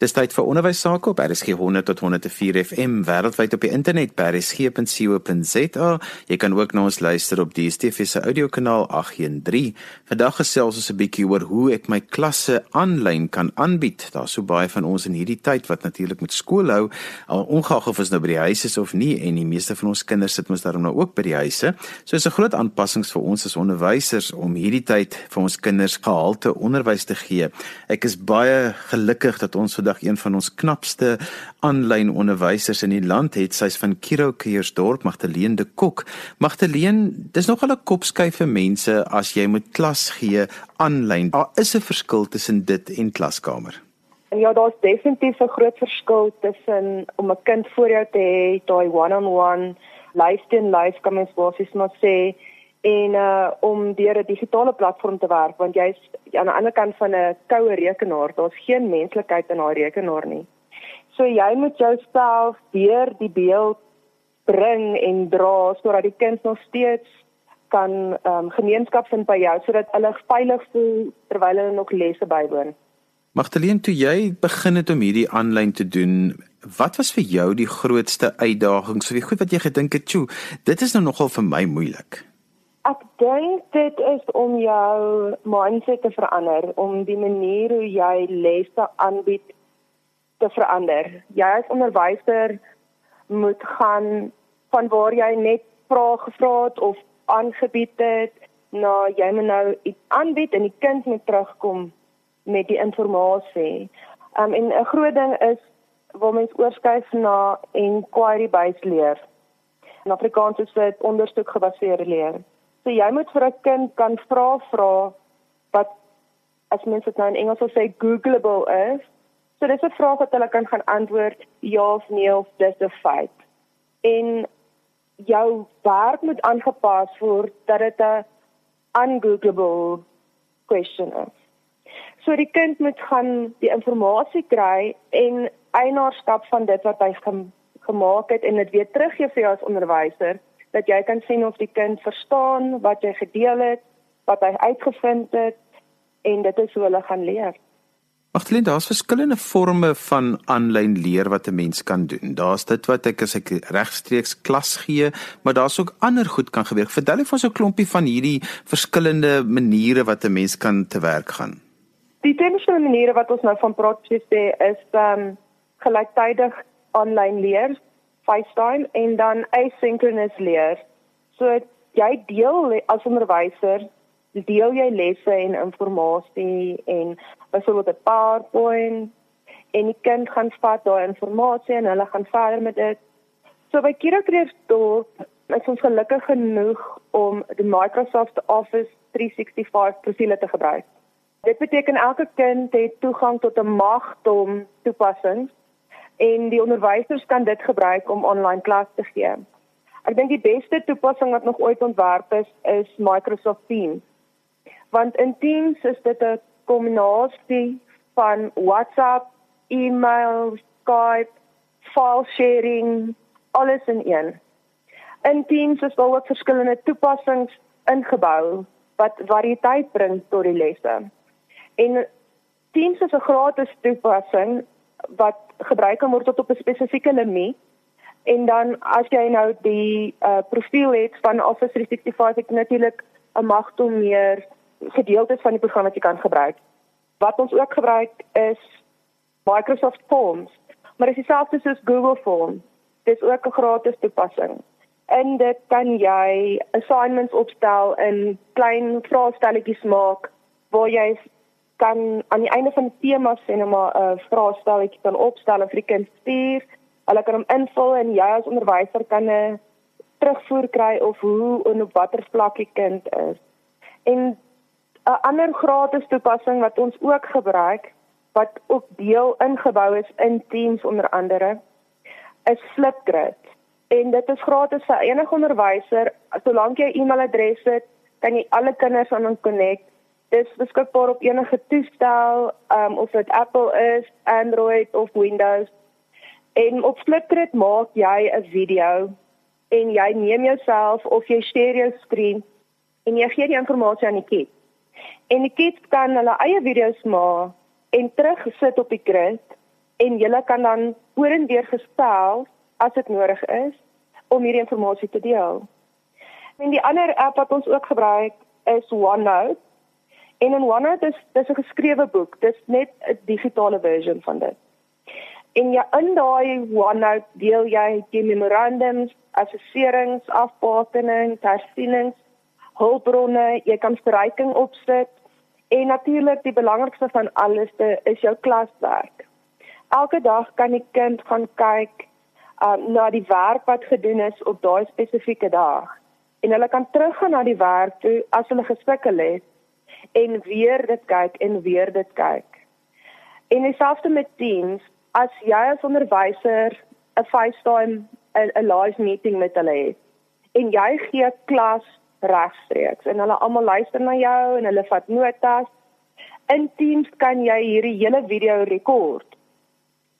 Dis tyd vir onderwys sake op RSG 100 tot 104 FM wêreldwyd op die internet by rsg.co.za. Jy kan ook na ons luister op DSTV se audiokanaal 813. Vandag gesels ons 'n bietjie oor hoe ek my klasse aanlyn kan aanbied. Daar's so baie van ons in hierdie tyd wat natuurlik met skool hou, al ongeag of ons nou by die huis is of nie en die meeste van ons kinders sit mos daarom nou ook by die huise. So is 'n groot aanpassing vir ons as onderwysers om hierdie tyd vir ons kinders gehalte onderwys te gee. Ek is baie gelukkig dat ons vandag een van ons knapste aanlyn onderwysers in die land het, sy's van Kiroukeersdorp, Magdalene de Kok. Magdalene, dis nog al 'n kopskyf vir mense as jy moet klas gee aanlyn. Daar is 'n verskil tussen dit en klaskamer. Ja, daar's definitief 'n groot verskil tussen om 'n kind voor jou te hê, daai one-on-one, life-to-life kan mens basies maar sê en uh om deur 'n digitale platform te werk want jy's aan die ander kant van 'n koue rekenaar, daar's geen menslikheid in daai rekenaar nie. So jy moet jouself deur die beeld bring en dra sodat die kind nog steeds kan ehm um, gemeenskap vind by jou sodat hulle veilig voel terwyl hulle nog lesse bywoon. Magdalene, toe jy begin het om hierdie aanlyn te doen, wat was vir jou die grootste uitdaging? So wie goed wat jy gedink het, "Tjoe, dit is nou nogal vir my moeilik." Ek dink dit is om jou mindset te verander, om die manier hoe jy lesse aanbied te verander. Jy as onderwyser moet gaan van waar jy net vrae gevra het of aangebied het, na jy moet nou iets aanbied en die kind moet terugkom met die inligting. Um en 'n groot ding is waar mens oorskuif na inquiry based leer. In Afrikaans is dit ondersoek gebaseerde leer. So jy moet vir 'n kind kan vra vra wat as mens dit nou in Engels sou sê googleable is. So dis 'n vraag wat hulle kan gaan antwoord ja of nee of dis 'n feit. En jou werk moet aangepas word dat dit 'n ungoogleable question is. So die kind moet gaan die inligting kry en eienaarskap van dit wat hy gemaak het en dit weer teruggee vir jou as onderwyser dat jy kan sien of die kind verstaan wat jy gedeel het, wat hy uitgevind het en dit is hoe hulle gaan leer. Magdalene, daar's verskillende forme van aanlyn leer wat 'n mens kan doen. Daar's dit wat ek as ek regstreeks klas gee, maar daar's ook ander goed kan gebeur. Vertel ek vir ons 'n klompie van hierdie verskillende maniere wat 'n mens kan te werk gaan. Die tipiese maniere wat ons nou van praat sê is um gelyktydig aanlyn leer FaceTime en dan asynchronous leer. So jy deel as onderwyser, deel jy lesse en inligting en byvoorbeeld 'n PowerPoint en die kind gaan vat daai inligting en hulle gaan verder met dit. So by Kira Kreefdorp is ons gelukkig genoeg om die Microsoft Office 365 profile te gebruik. Dit beteken elke kind het toegang tot 'n magdom toepassings en die onderwysers kan dit gebruik om online klas te gee. Ek dink die beste toepassing wat nog ooit ontwerp is, is Microsoft Teams. Want in Teams is dit 'n kombinasie van WhatsApp, e-mail, Skype, file sharing, alles in een. In Teams is daar ook verskillende toepassings ingebou wat variëteit bring tot die lesse. En Teams is 'n gratis toepassing wat gebruik kan word tot op 'n spesifieke limiet. En dan as jy nou die uh, profiel het van Office 365, ek natuurlik 'n magtom meer gedeeltes van die program wat jy kan gebruik. Wat ons ook gebruik is Microsoft Forms, maar dit is dieselfde soos Google Forms. Dit is ook 'n gratis toepassing. En dit kan jy assignments opstel in klein vraestelletjies maak waar jy kan aan die einde van die tema sê net maar 'n uh, vraestelletjie kan opstel of vir die kind stuur. Hulle kan hom invul en jy as onderwyser kan 'n uh, terugvoer kry of hoe en op watter vlak die kind is. En 'n uh, ander gratis toepassing wat ons ook gebruik wat ook deel ingebou is in Teams onder andere is Flipgrid. En dit is gratis vir enige onderwyser. Solank jy 'n e-mailadres het, kan jy alle kinders aan hom connect dis beskikbaar op enige toestel, um, of dit Apple is, Android of Windows. En op Flipgrid maak jy 'n video en jy neem jouself of jy stereo skerm en jy gee die inligting aan die kind. En die kind kan hulle eie video's maak en terugsit op die grid en julle kan dan oor en weer gestel as dit nodig is om hierdie inligting te deel. En die ander app wat ons ook gebruik is OneNote. En in OneNote is dis 'n geskrewe boek. Dis net 'n digitale versie van dit. En ja, in daai OneNote deel jy die memorandums, assesserings, afbakening, hersienings, hulpbronne, jy kan verryking opsit en natuurlik die belangrikste van alles is jou klaswerk. Elke dag kan die kind gaan kyk um, na die werk wat gedoen is op daai spesifieke dag en hulle kan teruggaan na die werk toe as hulle gesukkel het en weer dit kyk en weer dit kyk. En dieselfde met teens, as jy as onderwyser 'n FaceTime 'n live meeting met hulle het en jy gee klas regstreeks en hulle almal luister na jou en hulle vat notas. In Teams kan jy hierdie hele video rekord.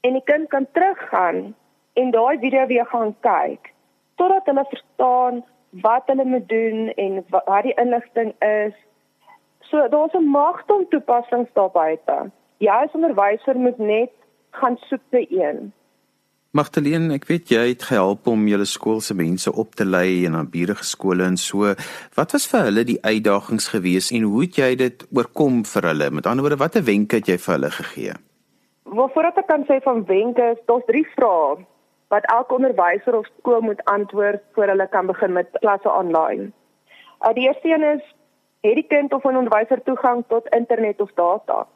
En die kind kan teruggaan en daai video weer gaan kyk totdat hulle verstaan wat hulle moet doen en wat die inligting is. So daar's 'n magtom toepassings daar buite. Jy as onderwyser moet net gaan soek by een. Magdalene, ek weet jy het gehelp om julle skool se mense op te lei en aan buurige skole en so. Wat was vir hulle die uitdagings geweest en hoe het jy dit oorkom vir hulle? Met ander woorde, watter wenke het jy vir hulle gegee? Wat voordat ek kan sê van wenke, daar's drie vrae wat elke onderwyser of skool moet antwoord voor hulle kan begin met klasse aanlyn. Uh, die eerste een is het die kind of 'n onderwyser toegang tot internet of data?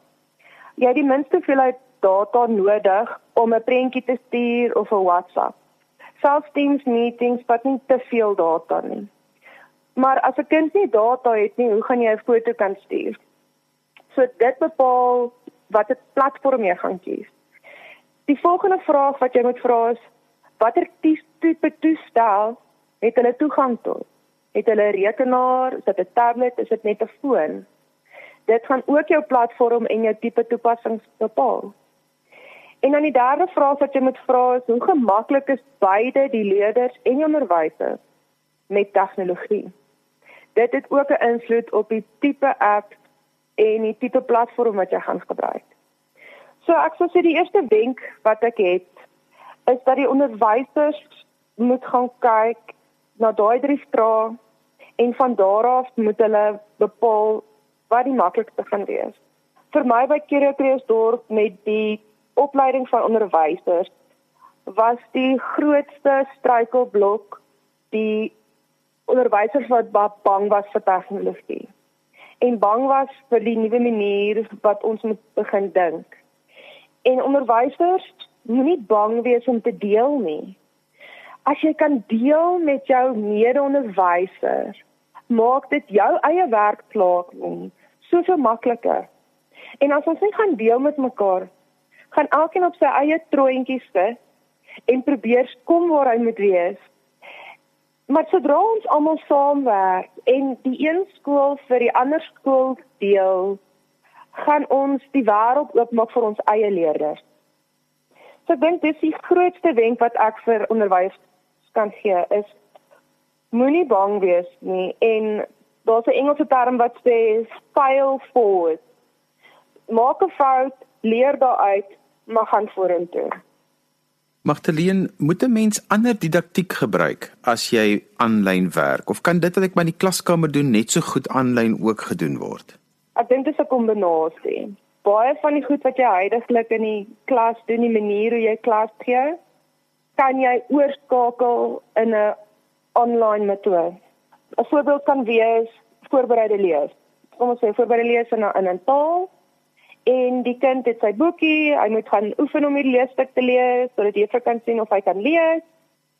Jy het die minste hoeveelheid data nodig om 'n prentjie te stuur of 'n WhatsApp. Selfs Teams meetings vat nie te veel data nie. Maar as 'n kind nie data het nie, hoe gaan jy 'n foto kan stuur? So dit bepaal watter platform jy gaan kies. Die volgende vraag wat jy moet vra is watter tipe toestel het hulle toegang tot? Het hulle 'n rekenaar, is dit 'n tablet, is dit net 'n foon? Dit gaan ook jou platform en jou tipe toepassings bepaal. En dan die derde vraag wat jy moet vra is hoe gemaklik is beide die leerders en die onderwysers met tegnologie? Dit het ook 'n invloed op die tipe app en die tipe platform wat jy gaan gebruik. So ek sou sê die eerste wenk wat ek het is dat die onderwysers moet gaan kyk na daai drie vrae en van daar af moet hulle bepaal wat die maklikste gaan wees. Vir my by Kerkreesdorp met die opleiding van onderwysers was die grootste struikelblok die onderwysers wat bang was vir tegnologie en bang was vir die nuwe manier wat ons moet begin dink. En onderwysers moenie bang wees om te deel nie. As jy kan deel met jou mede-onderwyser, maak dit jou eie werk klaar nie soveel makliker. En as ons net gaan deel met mekaar, gaan elkeen op sy eie troontjies sit en probeer kom waar hy moet wees. Maar sodra ons almal saamwerk en die een skool vir die ander skool deel, gaan ons die wêreld oopmaak vir ons eie leerders. So ek dink dis die grootste wenk wat ek vir onderwys kan gee is moenie bang wees nie en daar's 'n Engelse term wat sê fail forward. Maak 'n fout, leer daaruit, maar gaan vorentoe. Magdalene, moet 'n mens ander didaktiek gebruik as jy aanlyn werk of kan dit wat ek by die klaskamer doen net so goed aanlyn ook gedoen word? Ek dink dit is 'n kombinasie baie van die goed wat jy heidaglik in die klas doen, die manier hoe jy klas gee, kan jy oorskakel in 'n online metode. 'n Voorbeeld kan wees voorbereide lees. Kom ons sê voorbereide lees in 'n in 'n taal en die kind het sy boekie, hy moet gaan oefen om die leesstuk te lees sodat jy kan sien of hy kan lees.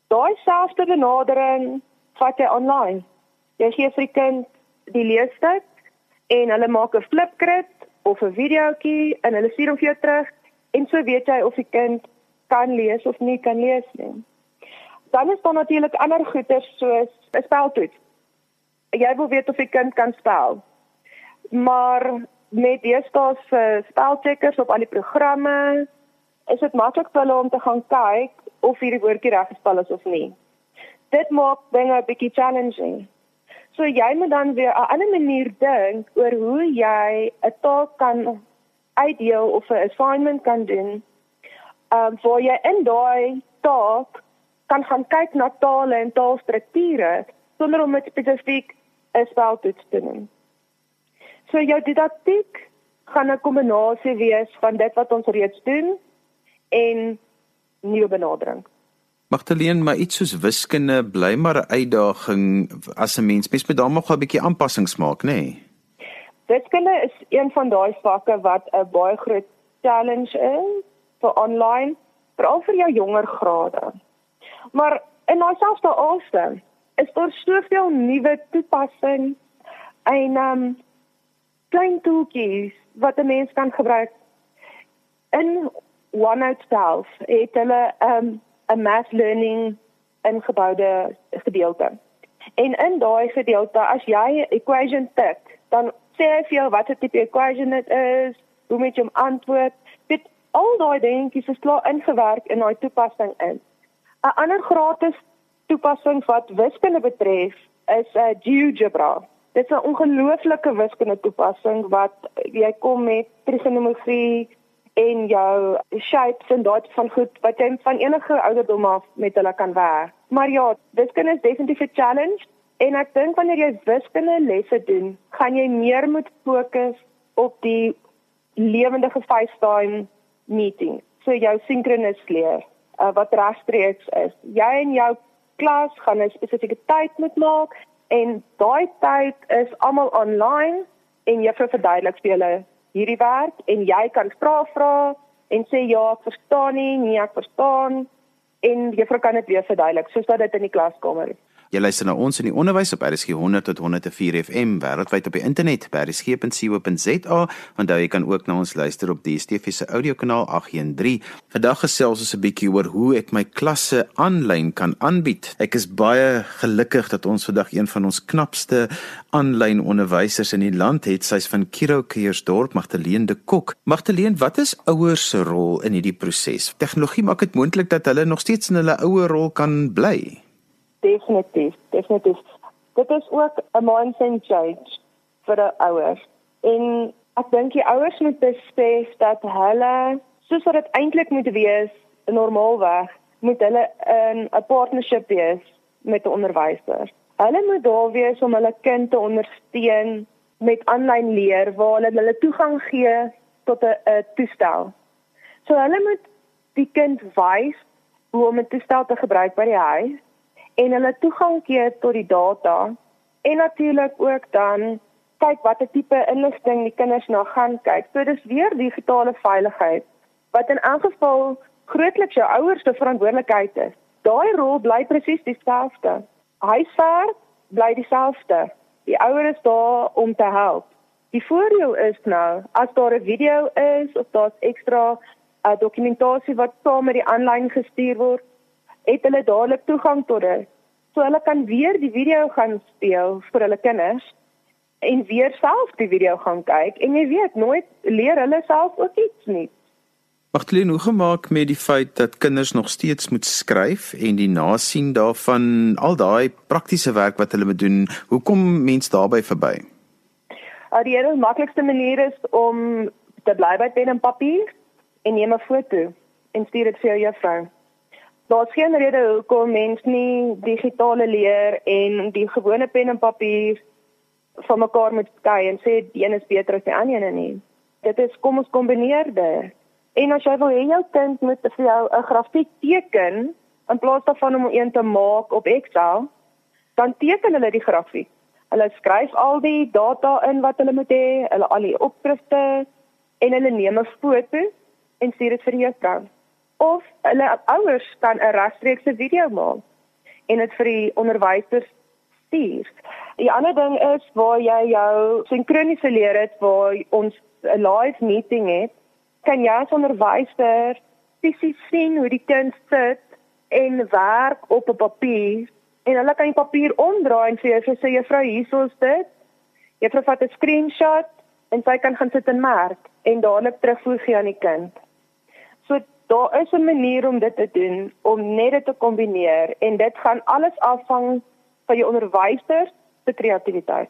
Daai selfde benadering vat jy online. Jy gee vir die kind die leesstuk en hulle maak 'n flipgrid of 'n videoetjie en hulle stuur hom vir jou terug en so weet jy of die kind kan lees of nie kan lees nie. Dan is daar natuurlik ander goeters soos 'n speltoets. Jy wil weet of die kind kan spel. Maar met deesdae se spelcheckers op al die programme is dit maklik vir hulle om te gaan kyk of hierdie woordjie reg gespel is of nie. Dit maak dinge 'n bietjie challenging. So jy moet dan weer 'n ander manier dink oor hoe jy 'n taak kan uitdeel of 'n assignment kan doen ehm um, waar jy in daai taak kan gaan kyk na tale en taalstrukture sonder om dit spesifiek 'n speltoets te doen. So jou didaktiek gaan 'n kombinasie wees van dit wat ons reeds doen en nuwe benadering. Magdalene, maar iets soos wiskunde bly maar 'n uitdaging as 'n mens mens moet daar nog 'n bietjie aanpassings maak, nê? Nee? Wiskunde is een van daai vakke wat 'n baie groot challenge is vir online, veral vir jou jonger grade. Maar in myselfde asem is daar soveel nuwe toepassings en um klein tooltjies wat 'n mens kan gebruik in OneNote self. Het hulle um 'n math learning ingeboude gedeelte. En in daai gedeelte as jy 'n equation tik, dan sê hy vir jou watter tipe equation dit is, hoe moet jy hom antwoord. Dit al daai dingetjies is klaar ingewerk in daai toepassing in. 'n Ander gratis toepassing wat wiskunde betref is uh, GeoGebra. Dit is 'n ongelooflike wiskunde toepassing wat jy kom met trigonometrie en jou shapes en daai van goed wat jy van enige ouderdom af met hulle kan werk. Maar ja, wiskunde is definitief 'n challenge en ek dink wanneer jy wiskunde lesse doen, gaan jy meer moet fokus op die lewendige FaceTime meeting. So jou sinkronis leer uh, wat regstreeks is. Jy en jou klas gaan 'n spesifieke tyd moet maak en daai tyd is almal online en juffrou verduidelik vir julle hierdie werk en jy kan vra vra en sê ja, ek verstaan nie, nee, ek verstaan en juffrou kan dit weer verduidelik soos wat dit in die klaskamer is. Jy luister na ons in die onderwys op RSG 100 tot 104 FM wêreldwyd op die internet by rsg.co.za. Onthou jy kan ook na ons luister op die DSTV se audiokanaal 813. Vandag gesels ons 'n bietjie oor hoe ek my klasse aanlyn kan aanbied. Ek is baie gelukkig dat ons vandag een van ons knapste aanlyn onderwysers in die land het. Sy's van Kiro Keersdorp, Magdalene de Kok. Magdalene, wat is ouers se rol in hierdie proses? Tegnologie maak dit moontlik dat hulle nog steeds in hulle ouer rol kan bly definitief, definitief. Dit is ook 'n mindset change vir die ouers. En ek dink die ouers moet besef dat hulle soos wat dit eintlik moet wees, normaalweg, moet hulle in 'n partnership wees met 'n onderwyser. Hulle moet daar wees om hulle kind te ondersteun met aanlyn leer waar hulle hulle toegang gee tot 'n toestel. So hulle moet die kind wys hoe om 'n toestel te gebruik by die huis en hulle toegang gee tot die data en natuurlik ook dan kyk watter tipe inligting die kinders na gaan kyk. So dis weer digitale veiligheid wat in elk geval grootliks jou ouers se verantwoordelikheid is. Daai rol bly presies dieselfde. Huiswerk bly dieselfde. Die ouer is daar om te help. Die voordeel is nou as daar 'n video is of daar's ekstra uh, dokumentasie wat saam met die aanlyn gestuur word, het hulle dadelik toegang tot dit. So hulle kan weer die video gaan speel vir hulle kinders en weer self die video gaan kyk en jy weet nooit leer hulle self ook iets nie. Magtleen, hoe gemaak met die feit dat kinders nog steeds moet skryf en die nasien daarvan al daai praktiese werk wat hulle moet doen, hoekom mens daarbey verby? Uh, die hele maklikste manier is om te bly by pen en papier en neem 'n foto en stuur dit vir jou juffrou. Daar's geen rede hoekom mens nie digitale leer en die gewone pen en papier van mekaar moet skei en sê die een is beter as die ander een nie. Dit is kom ons kombineer dit. En as jy wil hê jou kind moet vir jou 'n grafiek teken in plaas daarvan om een te maak op Excel, dan teken hulle die grafiek. Hulle skryf al die data in wat hulle moet hê, hulle al die opskrifte en hulle neem 'n foto en stuur dit vir die juffrou of hulle ouers kan 'n regstreekse video maak en dit vir die onderwysers stuur. Die ander ding is waar jy jou sinkroniese leer het waar ons 'n live meeting het, kan jy as onderwyser fisies sien hoe die kind sit en werk op 'n papier en hulle kan die papier omdraai en sê vir sy juffrou hierso is dit. Juffrou vat 'n screenshot en sy kan gaan sit en merk en dadelik terugvoer gee aan die kind. So daar is 'n manier om dit te doen om net dit te kombineer en dit gaan alles afhang van die onderwyser se kreatiwiteit.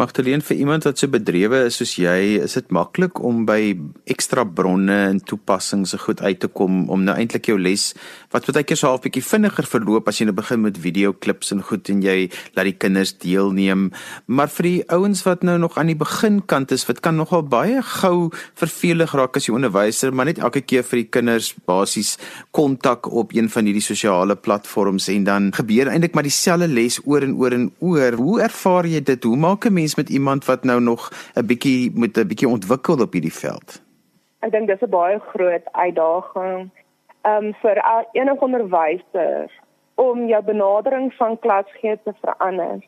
Magdalene vir iemand wat so bedrewe is soos jy, is dit maklik om by ekstra bronne en toepassings se goed uit te kom om nou eintlik jou les wat baie keer so half bietjie vinniger verloop as jy nou begin met video klips en goed en jy laat die kinders deelneem. Maar vir die ouens wat nou nog aan die beginkant is, wat kan nogal baie gou vervelig raak as jy onderwyser, maar net elke keer vir die kinders basies kontak op een van hierdie sosiale platforms en dan gebeur eintlik maar dieselfde les oor en oor en oor. Hoe ervaar jy dit? Hoe maak 'n mens met iemand wat nou nog 'n bietjie moet 'n bietjie ontwikkel op hierdie veld? Ek dink dis 'n baie groot uitdaging um vir enige onderwyser om jou benadering van klas gee te verander.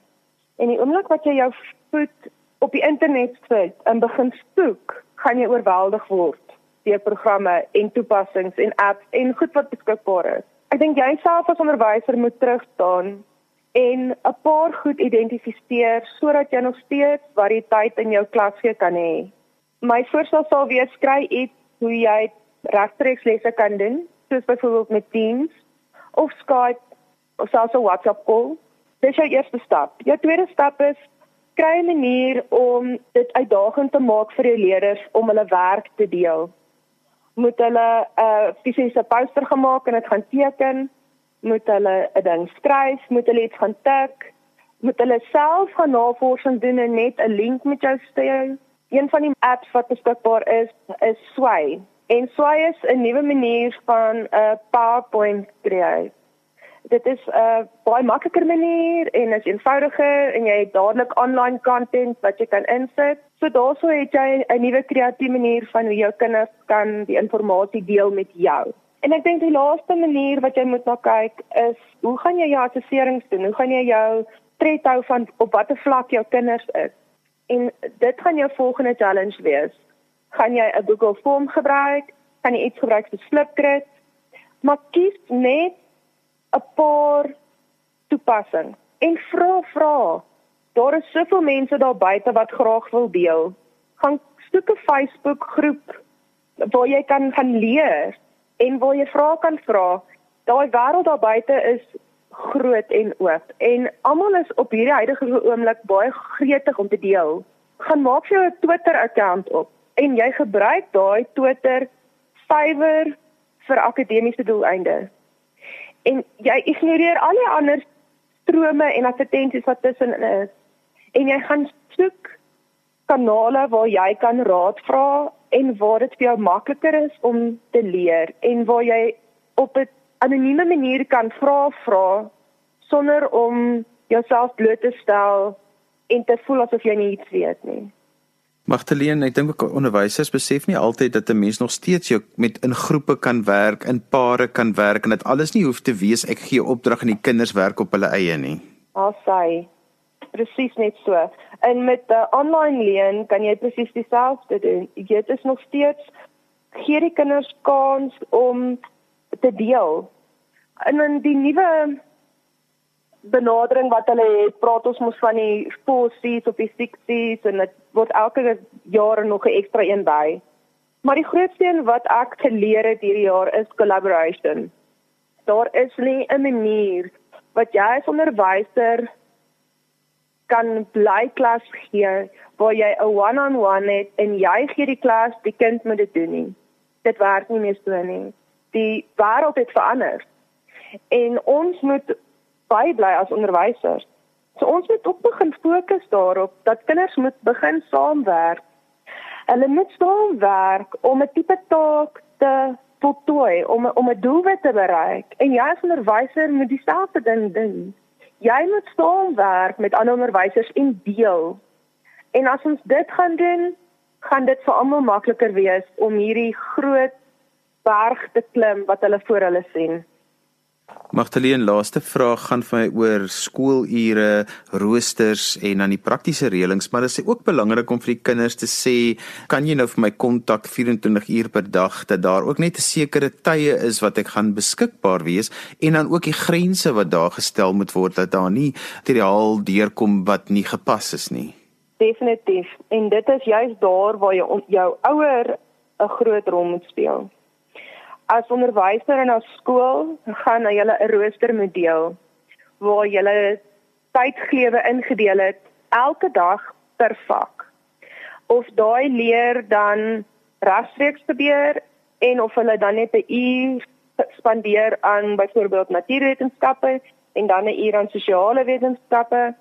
En die oomblik wat jy jou voet op die internet sit en begin soek, gaan jy oorweldig word deur programme en toepassings en apps en goed wat beskikbaar is. Ek dink jy self as onderwyser moet terugstaan en 'n paar goed identifiseer sodat jy nog steeds variëteit in jou klas gee kan hê. My voorstel sal wees skry iets hoe jy regstreeks lesse kan doen, soos byvoorbeeld met Teams of Skype of selfs 'n WhatsApp call. Dis jou eerste stap. Jou tweede stap is kry 'n manier om dit uitdagend te maak vir jou leerders om hulle werk te deel. Moet hulle 'n uh, fisiese poster gemaak en dit gaan teken moet hulle 'n ding skryf, moet hulle iets gaan tik, moet hulle self gaan navorsing doen en net 'n link met jou stuur. Een van die apps wat beskikbaar is, is Sway. En Sway is 'n nuwe manier van 'n uh, PowerPoint skryf. Dit is 'n uh, baie makliker manier en is eenvoudiger en jy het dadelik online content wat jy kan insit. So daaroor het jy 'n nuwe kreatiewe manier van hoe jou kinders kan die inligting deel met jou. En ek dink die laaste manier wat jy moet na kyk is hoe gaan jy jou assesserings doen? Hoe gaan jy jou tred hou van op watter vlak jou kinders is? En dit gaan jou volgende challenge wees. Gaan jy 'n Google Form gebruik? Gaan jy iets gebruik vir Flipgrid? Maar kies net 'n paar toepassings en vra vra. Daar is soveel mense daar buite wat graag wil deel. Gaan soek 'n Facebook groep waar jy kan gaan leer en waar jy vra kan vra. Daai wêreld daar buite is groot en oop en almal is op hierdie huidige oomblik baie gretig om te deel. Gaan maak jou 'n Twitter account op en jy gebruik daai Twitter suiwer vir akademiese doeleindes. En jy ignoreer al die ander strome en advertensies wat tussen is. En jy gaan soek kanale waar jy kan raad vra en waar dit vir jou makliker is om te leer en waar jy op 'n anonieme manier kan vra vra sonder om jouself bloot te stel en te voel asof jy iets weet nie. Magdalene, ek dink ook onderwysers besef nie altyd dat 'n mens nog steeds jou met in groepe kan werk, in pare kan werk en dit alles nie hoef te wees ek gee opdrag en die kinders werk op hulle eie nie. Alsai presies net so. En met 'n online leen kan jy presies dieselfde doen. Dit is nog steeds gee die kinders kans om te deel. En in die nuwe benadering wat hulle het, praat ons mos van die 4C's of die 6C's en dit word elke jaar nog 'n ekstra een by. Maar die grootste een wat ek geleer het hierdie jaar is collaboration. Daar is nie 'n manier wat jy as onderwyser kan bly klas gee waar jy 'n one-on-one het en jy gee die klas, die kind moet dit doen nie. Dit werk nie meer so nie. Die wêreld het verander. En ons moet baie bly as onderwysers. So ons moet ook begin fokus daarop dat kinders moet begin saamwerk. Hulle moet saamwerk om 'n tipe taak te voltooi, om om 'n doelwit te bereik. En jy as onderwyser moet dieselfde ding doen jy moet saamwerk met ander onderwysers en deel. En as ons dit gaan doen, gaan dit vir almal makliker wees om hierdie groot berg te klim wat hulle voor hulle sien. Magdalene, laaste vraag gaan vir my oor skoolure, roosters en dan die praktiese reëlings, maar dit is ook belangrik om vir die kinders te sê, kan jy nou vir my kontak 24 uur per dag dat daar ook net 'n sekere tye is wat ek gaan beskikbaar wees en dan ook die grense wat daar gestel moet word dat daar nie materiaal deurkom wat nie gepas is nie. Definitief. En dit is juist daar waar jy jou ouer 'n groot rol moet speel as onderwyser in 'n skool gaan jy 'n rooster moet deel waar jy tydglewe ingedeel het elke dag per vak. Of daai leer dan regstreeks gebeur en of hulle dan net 'n uur spandeer aan byvoorbeeld natuurwetenskappe en dan 'n uur aan sosiale wetenskappe.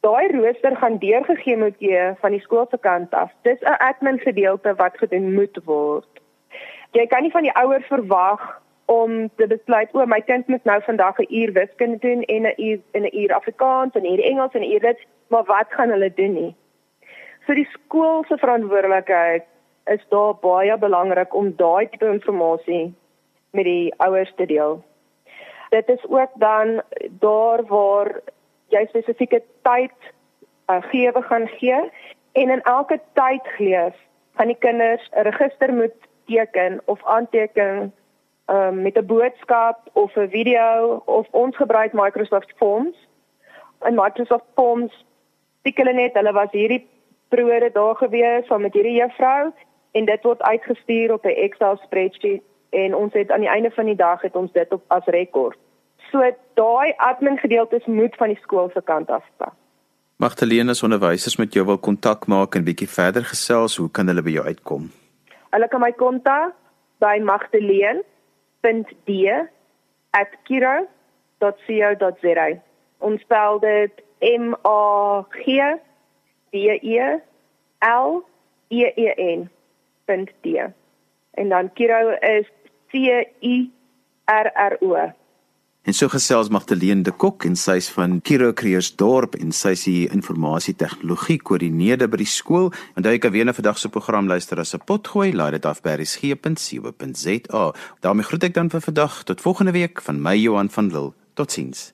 Daai rooster gaan deurgegee moet jy van die skool se kant af. Dis 'n admin gedeelte wat gedoen moet word. Jy kan nie van die ouers verwag om te besluit o, my kind moet nou vandag 'n uur wiskunde doen en 'n uur en 'n uur Afrikaans en 'n uur Engels en 'n uur dit, maar wat gaan hulle doen nie? Vir die skool se verantwoordelikheid is daar baie belangrik om daai tipe inligting met die ouers te deel. Dit is ook dan daar waar jy spesifieke tyd uh, gewe gaan gee en in elke tydgleef gaan die kinders 'n register moet teken of aanteken um, met 'n boodskap of 'n video of ons gebruik Microsoft Forms. In Microsoft Forms tik hulle net hulle was hierdie periode daar gewees saam met hierdie juffrou en dit word uitgestuur op 'n Excel spreadsheet en ons het aan die einde van die dag het ons dit op as rekord. So daai admin gedeeltes moet van die skool se kant af pas. Magdalene as onderwysers met jou wil kontak maak en bietjie verder gesels, hoe kan hulle by jou uitkom? Hulle kan my kontak by magdalene d@kiro.co.za. Ons spel dit M A G D E L E E N .d. En dan Kiro is C I R R O. En so gesels Magdalene de Kok en sy is van Kiro Kreersdorp en sy is die informasie tegnologie koördineerder by die skool. En jy kan weer na vandag se program luister as 'n potgooi, laai dit af by resgep.co.za. daarmee groet ek dan vir vandag tot volgende week van my Johan van Lille. Totsiens.